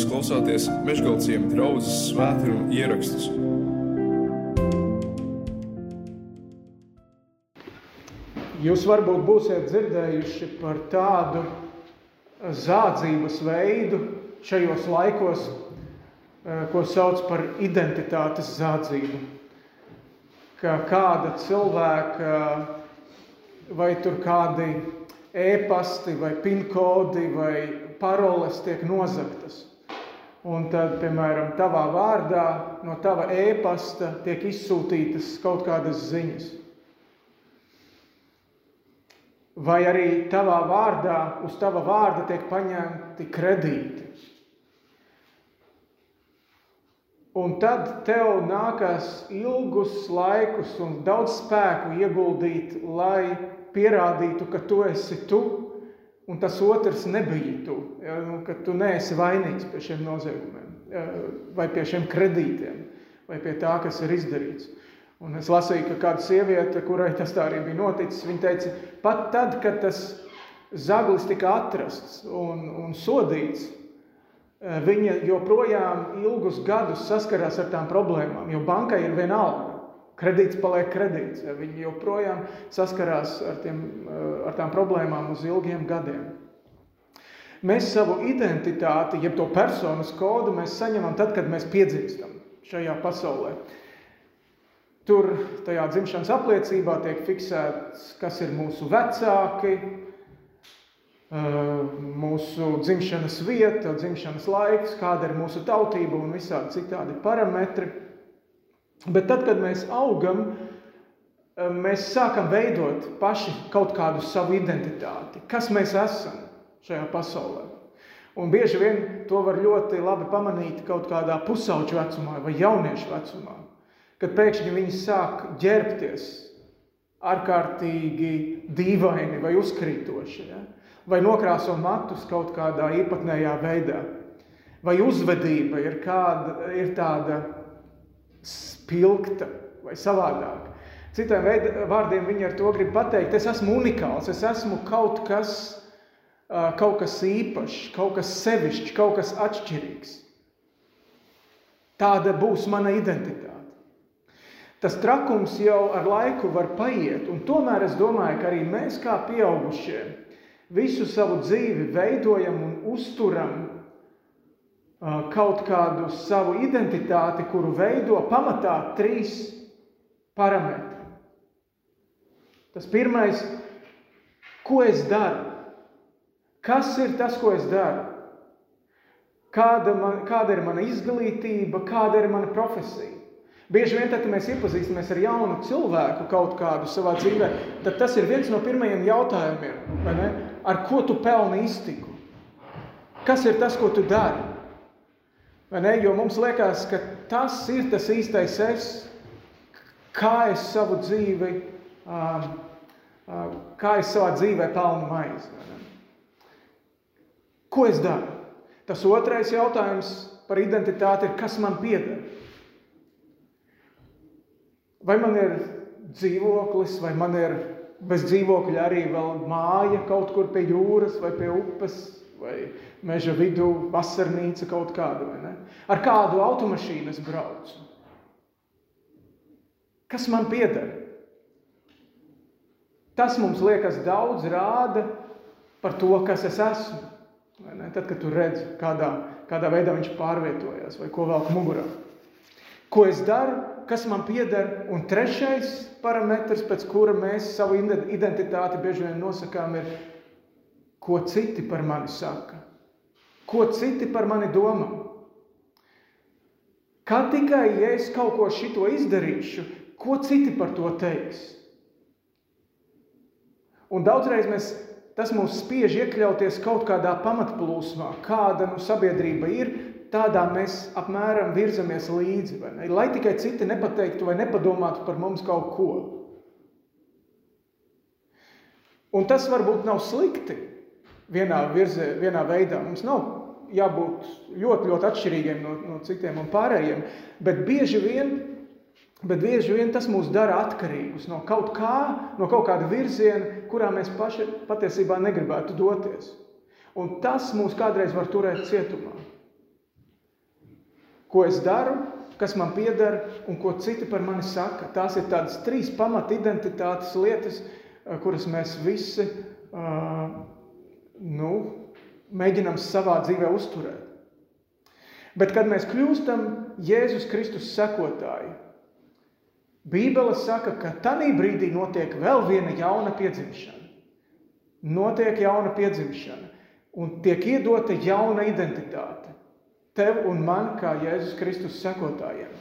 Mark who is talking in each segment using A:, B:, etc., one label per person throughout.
A: Jūs klausāties Meškāļu draugas svētkrājuma ierakstus.
B: Jūs varbūt būsiet dzirdējuši par tādu zādzības veidu šajos laikos, eh, ko sauc par identitātes zādzību. Ka kāda cilvēka vai tur kādi e-pasti, vai pinkodi, vai paroles tiek nozagtas. Un tad, piemēram, tavā vārdā no tava e-pasta tiek izsūtītas kaut kādas ziņas. Vai arī tavā vārdā, uz tava vārda tiek paņemti kredīti. Un tad tev nākās ilgus laikus un daudz spēku ieguldīt, lai pierādītu, ka tu esi tu un tas otrs nebija tu, ja, nu, ka tu neesi vainīgs pie šiem noziegumiem, ja, vai pie šiem kredītiem, vai pie tā, kas ir izdarīts. Un es lasīju, ka kāda sieviete, kurai tas tā arī bija noticis, viņa teica, pat tad, kad tas zaglis tika atrasts un, un sodīts, eh, viņa joprojām ilgus gadus saskarās ar tām problēmām, jo bankai ir vienalga. Kredīts paliek kredīts. Ja viņi joprojām saskarās ar, tiem, eh, ar tām problēmām uz ilgiem gadiem. Mēs savu identitāti, jeb to personas kodu, saņemam tad, kad mēs piedzimstam šajā pasaulē. Tur tajā dzimšanas apliecībā tiek fiksēts, kas ir mūsu vecāki, eh, mūsu dzimšanas vieta, dzimšanas laiks, kāda ir mūsu tautība un visādi citādi parametri. Bet tad, kad mēs augam, eh, mēs sākam veidot paši kaut kādu savu identitāti. Kas mēs esam šajā pasaulē? Un bieži vien to var ļoti labi pamanīt kaut kādā pusauģu vecumā vai jauniešu vecumā, kad pēkšņi viņi sāk ģērbties ārkārtīgi dīvaini vai uzkrītoši, ja? vai nokrāso matus kaut kādā īpatnējā veidā, vai uzvedība ir, kāda, ir tāda spilgta vai savādāk. Citiem vārdiem viņi ar to grib pateikt, es esmu unikāls, es esmu kaut kas, kaut kas īpašs, kaut kas sevišķs, kaut kas atšķirīgs. Tāda būs mana identitāte. Tas trakums jau ar laiku var paiet, un tomēr es domāju, ka arī mēs kā pieaugušie visu savu dzīvi veidojam un uzturam kaut kādu savu identitāti, kuru veido pamatā trīs parametri. Tas pirmais, ko es daru? Kas ir tas, ko es daru? Kāda, man, kāda ir mana izglītība, kāda ir mana profesija? Bieži vien, tad, kad mēs iepazīstamies ar jaunu cilvēku kaut kādu savā dzīvē, tad tas ir viens no pirmajiem jautājumiem. Ar ko tu pelni iztiku? Kas ir tas, ko tu dari? Jo mums liekas, ka tas ir tas īstais es, kā es savu dzīvi, kā es savā dzīvē pelnu maizi. Ko es daru? Tas otrais jautājums par identitāti ir, kas man pieder? Vai man ir dzīvoklis, vai man ir bez dzīvokļa arī vēl māja kaut kur pie jūras vai pie upes, vai meža vidū, vasarnīca kaut kāda, vai ne? Ar kādu automašīnu es braucu? Kas man pieder? Tas mums liekas daudz rāda par to, kas es esmu. Tad, kad tu redzi, kādā, kādā veidā viņš pārvietojās vai ko velk mugurā. Ko es daru, kas man pieder, un trešais parametrs, pēc kura mēs savu identitāti bieži vien nosakām, ir ko citi par mani saka, ko citi par mani domā. Kā tikai ja es kaut ko šito izdarīšu, ko citi par to teiks? Un daudzreiz mēs, tas mūs spiež iekļauties kaut kādā pamatplūsmā, kāda nu, sabiedrība ir, tādā mēs apmēram virzamies līdzi. Lai tikai citi nepateiktu vai nepadomātu par mums kaut ko. Un tas varbūt nav slikti, vienā, virzē, vienā veidā. Mums nav jābūt ļoti, ļoti atšķirīgiem no, no citiem un pārējiem, bet bieži vien, bet bieži vien tas mūs dara atkarīgus no kaut kā, no kaut kāda virziena, kurā mēs paši patiesībā negribētu doties. Un tas mūs kādreiz var turēt cietumā. ko es daru, kas man pieder un ko citi par mani saka. Tās ir tādas trīs pamat identitātes lietas, eh, kuras mēs visi uh, nu, mēģinām savā dzīvē uzturēt. Bet, kad mēs kļūstam Jēzus Kristus sekotāji, Bībele saka, ka tajā brīdī notiek vēl viena jauna piedzimšana. Notiek jauna piedzimšana un tiek iedota jauna identitāte tev un man, kā Jēzus Kristus sekotājiem.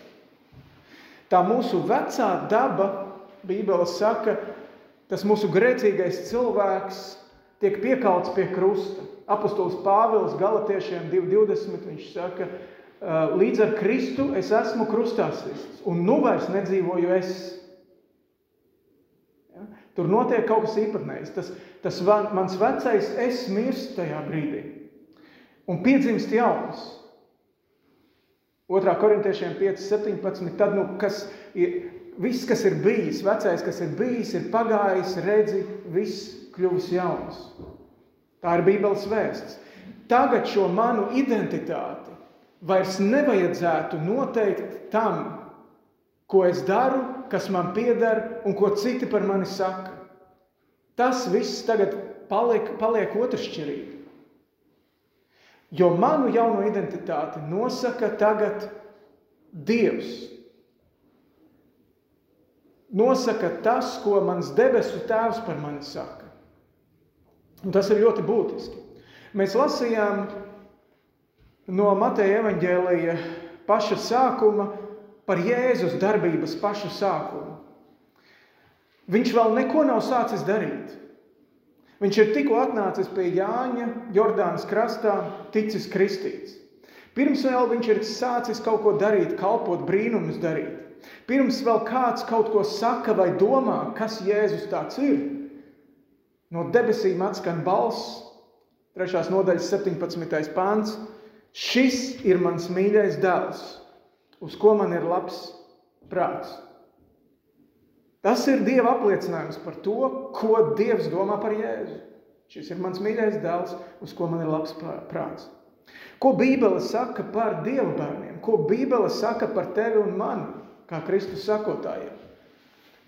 B: Tā mūsu vecā daba, Bībele saka, tas mūsu grēcīgais cilvēks tiek piekalts pie krusta. Apostols Pāvils Galatiešiem 2.20 viņš saka, līdz ar Kristu es esmu krustā sists, un nu vairs nedzīvoju es. Ja? Tur notiek kaut kas īpatnējs. Tas, tas mans vecais es mirst tajā brīdī un piedzimst jauns. 2. korintiešiem 5.17. Tad, nu, kas ir, viss, kas ir bijis, vecais, kas ir bijis, ir pagājis, redzi, viss kļuvis jauns. Tā ir Bībeles vēsts. Tagad šo manu identitāti vairs nevajadzētu noteikt tam, ko es daru, kas man pieder un ko citi par mani saka. Tas viss tagad paliek, paliek otršķirīgi. Jo manu jauno identitāti nosaka tagad Dievs. Nosaka tas, ko mans debesu tēvs par mani saka. Un tas ir ļoti būtiski. Mēs lasījām no Mateja evaņģēlija paša sākuma par Jēzus darbības pašu sākumu. Viņš vēl neko nav sācis darīt. Viņš ir tikko atnācis pie Jāņa, Jordānas krastā, ticis kristīts. Pirms vēl viņš ir sācis kaut ko darīt, kalpot brīnumus darīt. Pirms vēl kāds kaut ko saka vai domā, kas Jēzus tāds ir. No debesīm atskan balss, 3. nodaļas 17. pāns. Šis ir mans mīļais dēls, uz ko man ir labs prāts. Tas ir Dieva apliecinājums par to, ko Dievs domā par Jēzu. Šis ir mans mīļais dēls, uz ko man ir labs prāts. Ko Bībele saka par Dieva bērniem? Ko Bībele saka par tevi un mani, kā Kristus sakotājiem?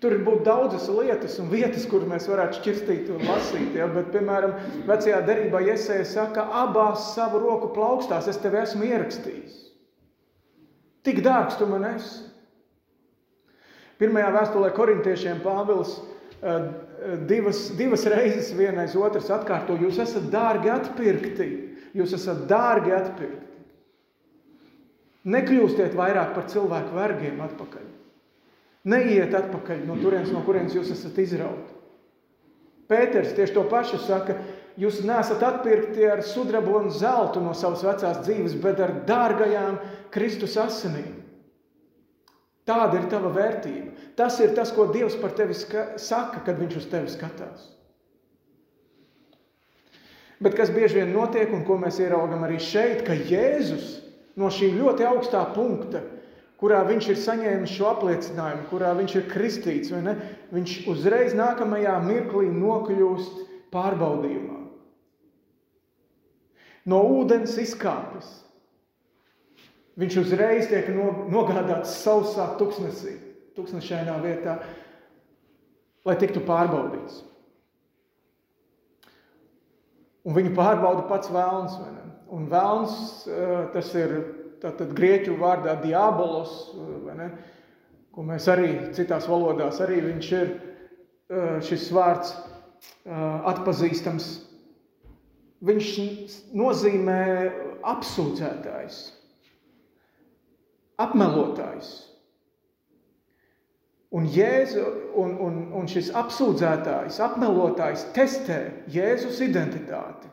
B: Tur ir būt daudzas lietas un vietas, kur mēs varētu šķirstīt un lasīt. Ja? Bet, piemēram, vecajā derībā iesēja saka, abās savu roku plaukstās es tevi esmu ierakstījis. Tik dārgs tu man esi. Pirmajā vēstulē korintiešiem Pāvils eh, divas, divas reizes vienais otrs atkārto, jūs esat dārgi atpirkti, jūs esat dārgi atpirkti. Nekļūstiet vairāk par cilvēku vergiem atpakaļ. Neiet atpakaļ no turienes, no kurienes jūs esat izrauti. Pēters tieši to pašu saka, jūs neesat atpirkti ar sudrabu un zeltu no savas vecās dzīves, bet ar dārgajām Kristus asinīm. Tāda ir tava vērtība. Tas ir tas, ko Dievs par tevi saka, kad Viņš uz tevi skatās. Bet kas bieži vien notiek, un ko mēs ieraugam arī šeit, ka Jēzus no šī ļoti augstā punkta, kurā viņš ir saņēmis šo apliecinājumu, kurā viņš ir kristīts, viņš uzreiz nākamajā mirklī nokļūst pārbaudījumā. No ūdens izkāpis, Viņš uzreiz tiek nogādāts sausā tuksnesī, tuksnešainā vietā, lai tiktu pārbaudīts. Un viņu pārbauda pats vēlns. Un vēlns eh, tas ir tātad grieķu vārdā diabolos, eh, ko mēs arī citās valodās arī viņš ir šis vārds atpazīstams. Viņš nozīmē apsūdzētājs apmelotājs. Un, Jēzu, un, un, un šis apsūdzētājs, apmelotājs testē Jēzus identitāti.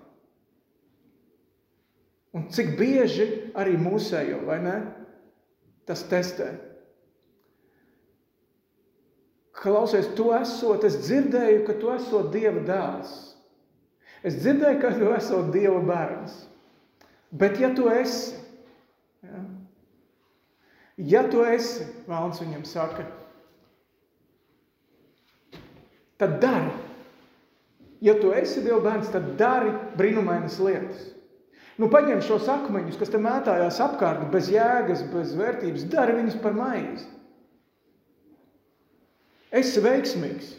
B: Un cik bieži arī mūsējo, vai ne? Tas testē. Klausies, tu esot, es dzirdēju, ka tu esot Dieva dēls. Es dzirdēju, ka tu esot Dieva bērns. Bet ja tu esi, ja, Ja tu esi, Vēlns viņam saka, tad dari. Ja tu esi Dieva bērns, tad dari brīnumainas lietas. Nu, paņem šos akmeņus, kas te mētājās apkārt, bez jēgas, bez vērtības, dari viņus par maizi. Esi veiksmīgs.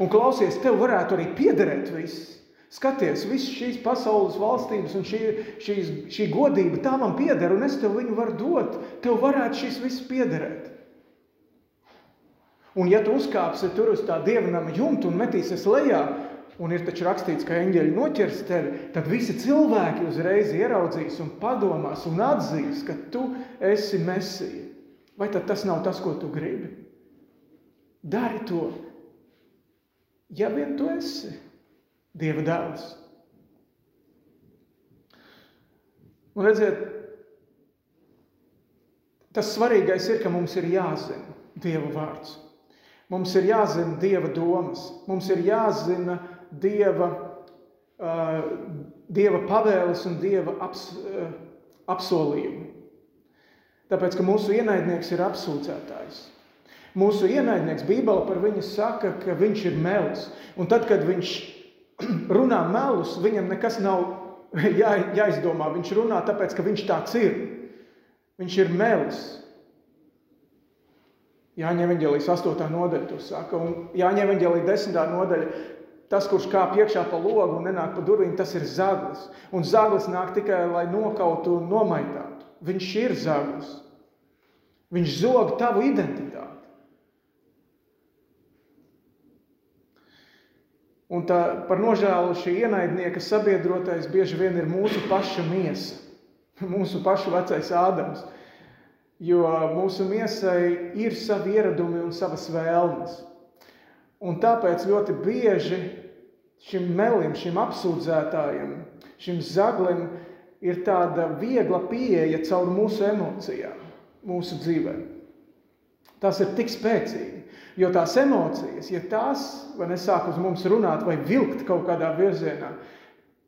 B: Un klausies, tev varētu arī piederēt viss. Skaties, visas šīs pasaules valstības un šī, šīs, šī godība tā man pieder, un es tev viņu varu dot. Tev varētu šis viss piederēt. Un ja tu uzkāpsi tur uz tā dievnama jumta un metīsies lejā, un ir taču rakstīts, ka eņģeļi noķers tevi, tad visi cilvēki uzreiz ieraudzīs un padomās un atzīs, ka tu esi mesija. Vai tad tas nav tas, ko tu gribi? Dari to, ja vien tu esi Dieva dēls. Un redziet, tas svarīgais ir, ka mums ir jāzina Dieva vārds. Mums ir jāzina Dieva domas, mums ir jāzina Dieva, uh, dieva pavēles un Dieva aps, uh, apsolījumi. Tāpēc, ka mūsu ienaidnieks ir apsūdzētājs. Mūsu ienaidnieks Bībele par viņu saka, ka viņš ir melis. Un tad, kad viņš runā melus, viņam nekas nav jā, jāizdomā. Viņš runā tāpēc, ka viņš tāds ir. Viņš ir melis. Jāņem evanģēlijas 8. nodaļa to saka, un Jāņem evanģēlijas 10. nodaļa Tas, kurš kāp iekšā pa logu un nenāk pa durvīm, tas ir zaglis. Un zaglis nāk tikai, lai nokautu un nomaitātu. Viņš ir zaglis. Viņš zog tavu identitāti. Un tā, par nožēlu šī ienaidnieka sabiedrotais bieži vien ir mūsu paša miesa, mūsu pašu vecais Ādams. Jo mūsu miesai ir savi ieradumi un savas vēlmes. Un tāpēc ļoti bieži šim melim, šim apsūdzētājam, šim zaglim ir tāda viegla pieeja caur mūsu emocijām, mūsu dzīvē. Tas ir tik spēcīgi. Jo tās emocijas, ja tās nesāk uz mums runāt vai vilkt kaut kādā virzienā,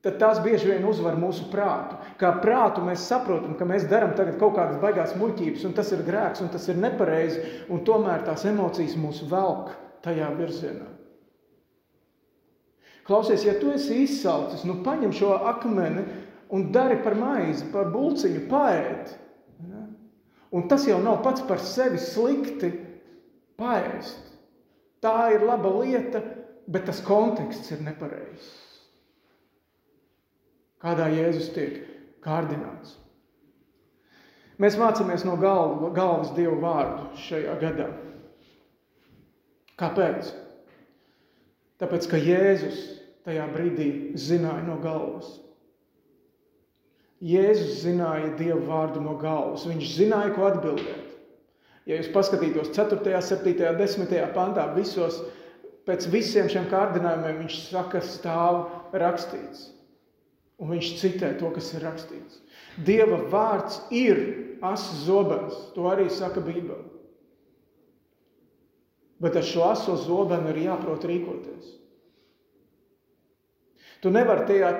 B: tad tās bieži vien uzvar mūsu prātu. Kā prātu mēs saprotam, ka mēs darām kaut kādas baigās muļķības, un tas ir grēks, un tas ir nepareizi, un tomēr tās emocijas mūs velk tajā virzienā. Klausies, ja tu esi izsalcis, nu paņem šo akmeni un dari par maizi, par bulciņu, paēd. Ja? Un tas jau nav pats par sevi slikti paēst. Tā ir laba lieta, bet tas konteksts ir nepareizs. Kādā Jēzus tiek kārdināts. Mēs mācāmies no galva, galvas Dievu vārdu šajā gadā. Kāpēc? Tāpēc, ka Jēzus tajā brīdī zināja no galvas. Jēzus zināja Dievu vārdu no galvas. Viņš zināja, ko atbildēt. Ja jūs paskatītos 4., 7., 10. pantā, visos, pēc visiem šiem kārdinājumiem viņš saka, stāv rakstīts. Un viņš citē to, kas ir rakstīts. Dieva vārds ir asins zobens. To arī saka Bībele. Bet ar šo aso zobenu ir jāprot rīkoties. Tu nevari tajā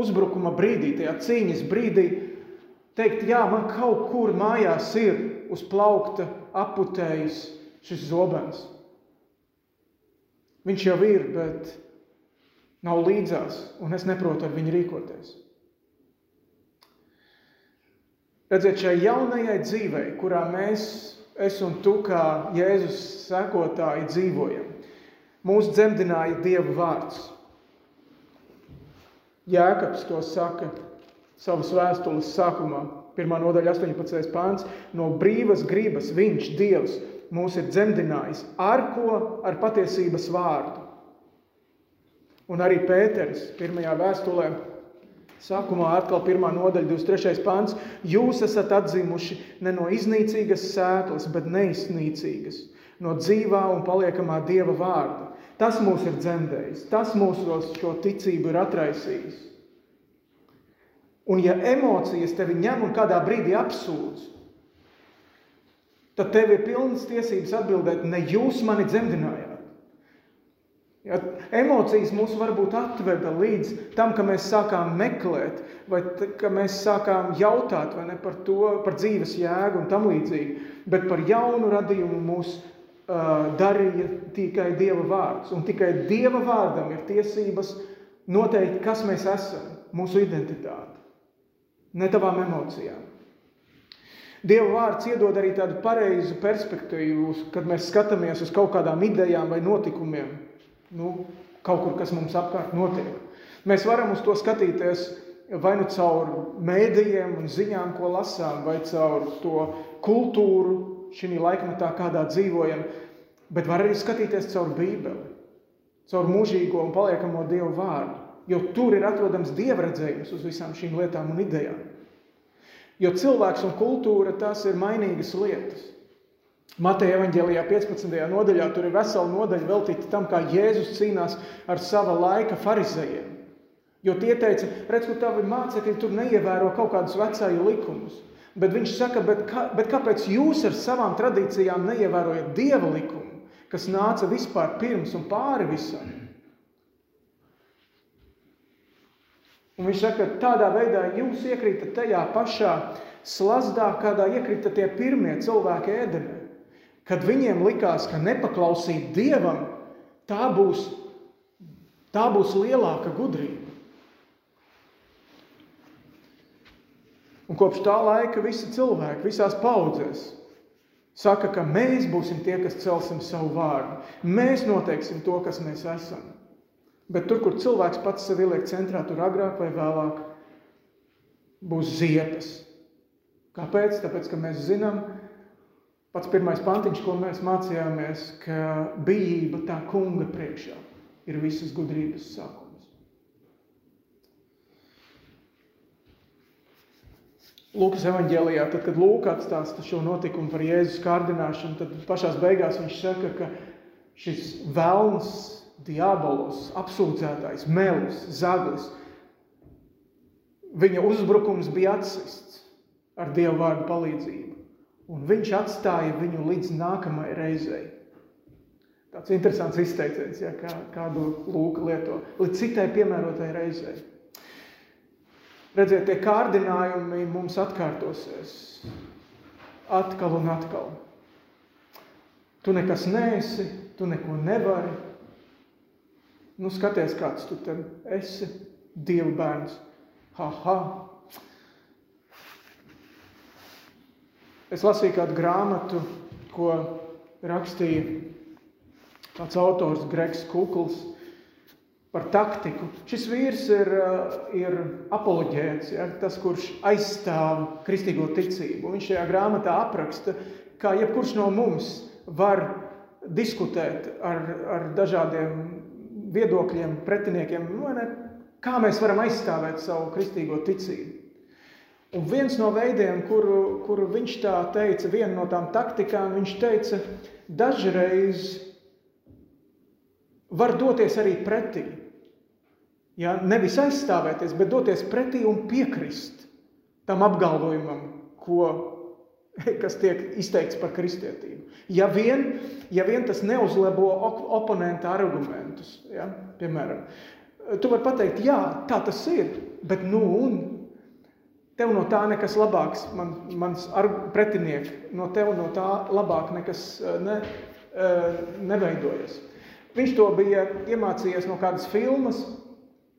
B: uzbrukuma brīdī, tajā cīņas brīdī teikt, jā, man kaut kur mājās ir uz plaukta aputējis šis zobens. Viņš jau ir, bet nav līdzās, un es neprotu ar viņu rīkoties. Redziet, šai jaunajai dzīvei, kurā mēs es un tu kā Jēzus sekotāji dzīvojam. Mūs dzemdināja Dieva vārds. Jēkabs to saka savas vēstules sākumā, 1. nodaļa 18. pāns. No brīvas gribas viņš, Dievs, mūs ir dzemdinājis. Ar ko? Ar patiesības vārdu. Un arī Pēters pirmajā vēstulē Sākumā atkal pirmā nodaļa, 23. pāns. Jūs esat atzimuši ne no iznīcīgas sēklas, bet neiznīcīgas, no dzīvā un paliekamā dieva vārda. Tas mūs ir dzemdējis, tas mūsos šo ticību ir atraisījis. Un ja emocijas tevi ņem un kādā brīdī apsūdz, tad tev ir pilnas tiesības atbildēt, ne jūs mani dzemdinājāt. Ja, emocijas mūs varbūt atveda līdz tam, ka mēs sākām meklēt, vai ka mēs sākām jautāt ne, par to, par dzīves jēgu un tam līdzīgi. Bet par jaunu radījumu mūs uh, darīja tikai Dieva vārds. Un tikai Dieva vārdam ir tiesības noteikt, kas mēs esam. mūsu identitāti, ne tavām emocijām. Dieva vārds iedod arī tādu pareizu perspektīvu, kad mēs skatāmies uz kaut kādām idejām vai notikumiem, nu, kaut kur, kas mums apkārt notiek. Mēs varam uz to skatīties vai nu caur mēdījiem un ziņām, ko lasām, vai caur to kultūru šī laikmetā, kādā dzīvojam, bet var arī skatīties caur Bībeli, caur mūžīgo un paliekamo Dievu vārdu, jo tur ir atrodams dievredzējums uz visām šīm lietām un idejām. Jo cilvēks un kultūra tas ir mainīgas lietas. Mateja evanģēlijā 15. nodaļā tur ir vesela nodaļa veltīta tam, kā Jēzus cīnās ar sava laika farizējiem. Jo tie teica, redz, kur tavi mācekļi tur neievēro kaut kādus vecāju likumus. Bet viņš saka, bet, kā, bet kāpēc jūs ar savām tradīcijām neievērojat Dieva likumu, kas nāca vispār pirms un pāri visam? Un viņš saka, ka tādā veidā jūs iekrītat tajā pašā slazdā, kādā iekrita tie pirmie cilvēki ēdenē. Kad viņiem likās, ka nepaklausīt Dievam, tā būs, tā būs lielāka gudrība. Un kopš tā laika visi cilvēki, visās paudzēs, saka, ka mēs būsim tie, kas celsim savu vārdu. Mēs noteiksim to, kas mēs esam. Bet tur, kur cilvēks pats sevi ieliek centrā, tur agrāk vai vēlāk būs ziepes. Kāpēc? Tāpēc, ka mēs zinām, pats pirmais pantiņš, ko mēs mācījāmies, ka bijība tā kunga priekšā ir visas gudrības sākums. Lūkas evanģēlijā, tad, kad Lūks atstāsta šo notikumu par Jēzus kārdināšanu, tad pašā beigās viņš saka, ka šis vēlns diabolos, apsūdzētais, melis, zaglis. Viņa uzbrukums bija atsists ar Dieva vārdu palīdzību, un viņš atstāja viņu līdz nākamajai reizei. Tāds interesants izteiciens, ja, kā, kādu lūku lieto, līdz citai piemērotai reizei. Redziet, tie kārdinājumi mums atkārtosies atkal un atkal. Tu nekas neesi, tu neko nevari, Nu, skaties, kāds tu esi, Dieva bērns. Ha, ha. Es lasīju kādu grāmatu, ko rakstīja tāds autors Gregs Kukls par taktiku. Šis vīrs ir, ir apoloģēts, ja, tas, kurš aizstāv kristīgo ticību. Viņš šajā grāmatā apraksta, kā jebkurš no mums var diskutēt ar, ar dažādiem viedokļiem, pretiniekiem, ne, kā mēs varam aizstāvēt savu kristīgo ticību. Un viens no veidiem, kuru, kuru viņš tā teica, viena no tām taktikām, viņš teica, dažreiz var doties arī pretī. Ja, nevis aizstāvēties, bet doties pretī un piekrist tam apgalvojumam, ko kas tiek izteikts par kristietību. Ja vien, ja vien tas neuzlabo oponenta argumentus, ja, piemēram, tu vari pateikt, jā, tā tas ir, bet nu un tev no tā nekas labāks, man, mans pretinieki, no tev no tā labāk nekas ne, neveidojas. Viņš to bija iemācījies no kādas filmas,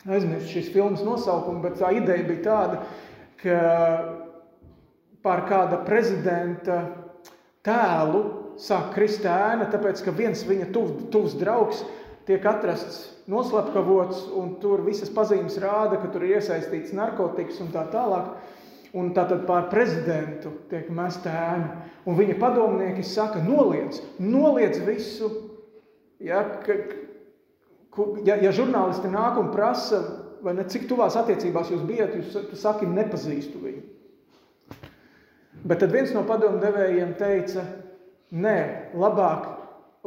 B: aizmirst šīs filmas nosaukumu, bet tā ideja bija tāda, ka pār kāda prezidenta tēlu sāk krist ēna, tāpēc ka viens viņa tuv, tuvs draugs tiek atrasts noslapkavots, un tur visas pazīmes rāda, ka tur ir iesaistīts narkotikas un tā tālāk. Un tātad pār prezidentu tiek mesta ēna. Un viņa padomnieki saka, noliedz, noliedz visu. Ja, ka, ja, ja žurnālisti nāk un prasa, vai ne, cik tuvās attiecībās jūs bijat, jūs saki, nepazīstu viņu. Bet tad viens no padomu devējiem teica, nē, labāk,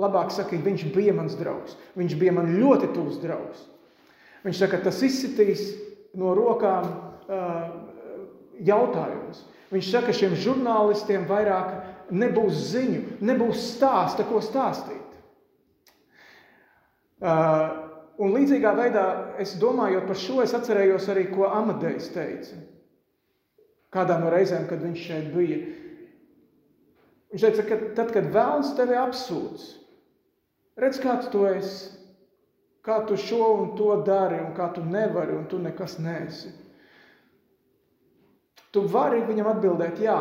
B: labāk sakīt, viņš bija mans draugs. Viņš bija man ļoti tuvs draugs. Viņš saka, tas izsitīs no rokām uh, jautājumus. Viņš saka, ka šiem žurnālistiem vairāk nebūs ziņu, nebūs stāsta, ko stāstīt. Uh, un līdzīgā veidā, es domājot par šo, es atcerējos arī, ko Amadejs teica kādā no reizēm, kad viņš šeit bija. Viņš teica, ka tad, kad vēlns tevi apsūdz, redz, kāds tu esi, kā tu šo un to dari, un kā tu nevari, un tu nekas neesi. Tu vari viņam atbildēt, jā,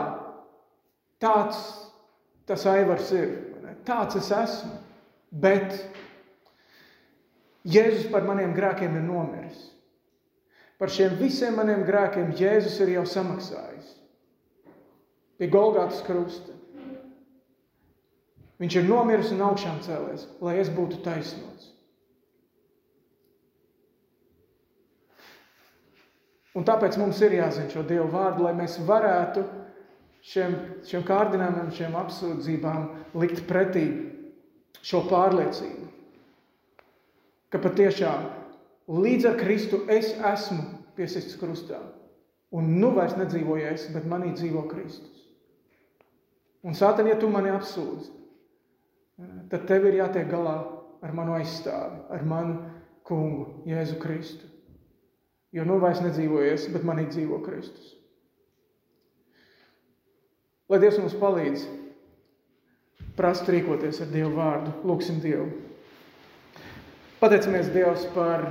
B: tāds tas aivars ir, tāds es esmu, bet Jēzus par maniem grēkiem ir nomiris. Par šiem visiem maniem grēkiem Jēzus ir jau samaksājis. Pie Golgātas krusta. Viņš ir nomiris un augšām cēlies, lai es būtu taisnots. Un tāpēc mums ir jāzina šo Dievu vārdu, lai mēs varētu šiem, šiem kārdinājumiem, šiem apsūdzībām likt pretī šo pārliecību, ka patiešām līdz ar Kristu es esmu piesists krustā. Un nu vairs nedzīvoju es, bet manī dzīvo Kristus. Un sāten, ja tu mani apsūdzi, tad tev ir jātiek galā ar manu aizstāvi, ar manu kungu Jēzu Kristu. Jo nu vairs nedzīvojies, bet manī dzīvo Kristus. Lai Dievs mums palīdz prast rīkoties ar Dievu vārdu. Lūksim Dievu. Pateicamies Dievs par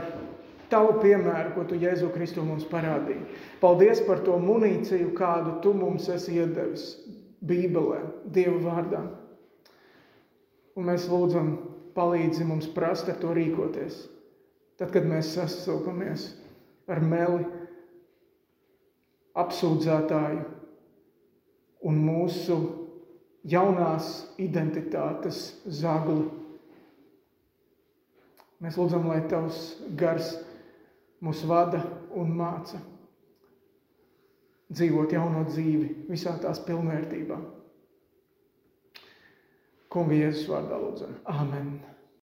B: tavu piemēru, ko tu Jēzu Kristu mums parādīji. Paldies par to munīciju, kādu tu mums esi iedevis Bībelē, Dieva vārdā. Un mēs lūdzam, palīdzi mums prast ar to rīkoties. Tad, kad mēs sastopamies ar meli, apsūdzētāju un mūsu jaunās identitātes zagli. Mēs lūdzam, lai Tavs gars mūs vada un māca dzīvot jauno dzīvi visā tās pilnvērtībā. Kunga Jēzus vārdā lūdzam. Āmen!